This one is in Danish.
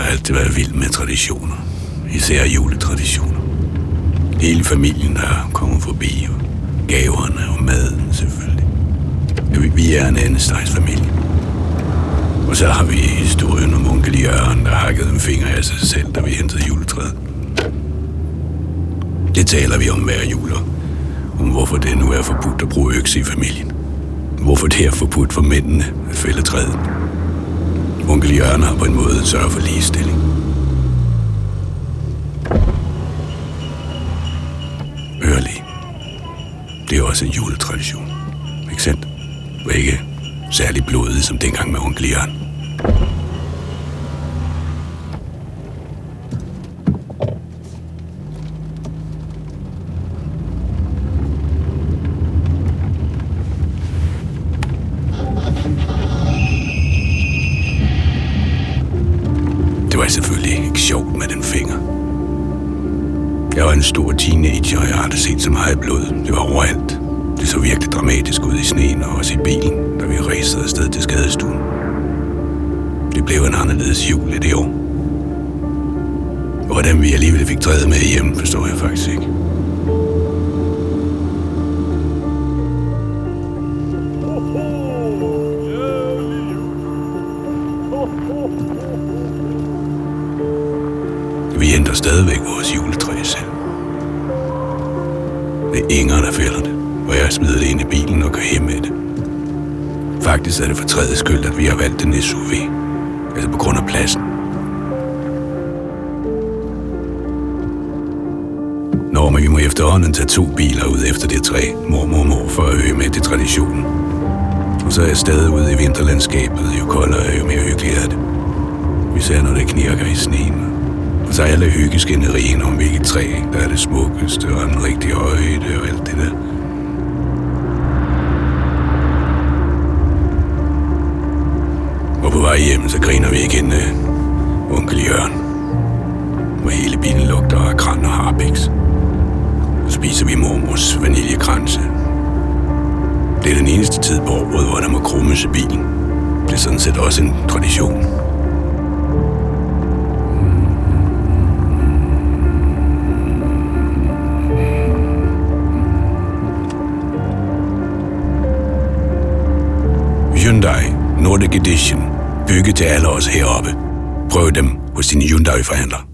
altid været vild med traditioner. Især juletraditioner. Hele familien har kommet forbi, og gaverne og maden selvfølgelig. Vi- er en andestegsfamilie. Og så har vi historien om onkel Jørgen, der hakkede en finger af sig selv, da vi hentede juletræet. Det taler vi om hver jul, om hvorfor det nu er forbudt at bruge økse i familien. Hvorfor det er forbudt for mændene at fælde træet. Onkel Jørgen har på en måde sørget for ligestilling. Ørlig. Det er også en juletradition. Ikke sandt? Og ikke særlig blodig som dengang med onkel Jørgen. Jeg selvfølgelig ikke sjovt med den finger. Jeg var en stor teenager, og jeg har aldrig set så meget blod. Det var overalt. Det så virkelig dramatisk ud i sneen og også i bilen, da vi racede afsted til skadestuen. Det blev en anderledes jul i det år. Og hvordan vi alligevel fik træet med hjem, forstår jeg faktisk ikke. Vi henter stadigvæk vores juletræ selv. Det er Inger, der fælder det, og jeg smider det ind i bilen og går hjem med det. Faktisk er det for tredje skyld, at vi har valgt den SUV. Altså på grund af pladsen. Nå, men vi må efterhånden tage to biler ud efter det træ, mormor og mor, for at øge med til traditionen. Og så er jeg stadig ude i vinterlandskabet, jo koldere jo mere hyggeligt er det. Især når det knirker i sneen. Og så er alle hyggeskænderierne om, hvilket træ, der er det smukkeste, og den rigtige højde og alt det der. Og på vej hjem, så griner vi igen af onkel Jørgen. Hvor hele bilen lugter af kran og harpiks. Så spiser vi mormors vaniljekranse. Det er den eneste tid på året, hvor der må krummes i bilen. Det er sådan set også en tradition. Hyundai Nordic Edition. Bygget til alle os heroppe. Prøv dem hos din Hyundai-forhandler.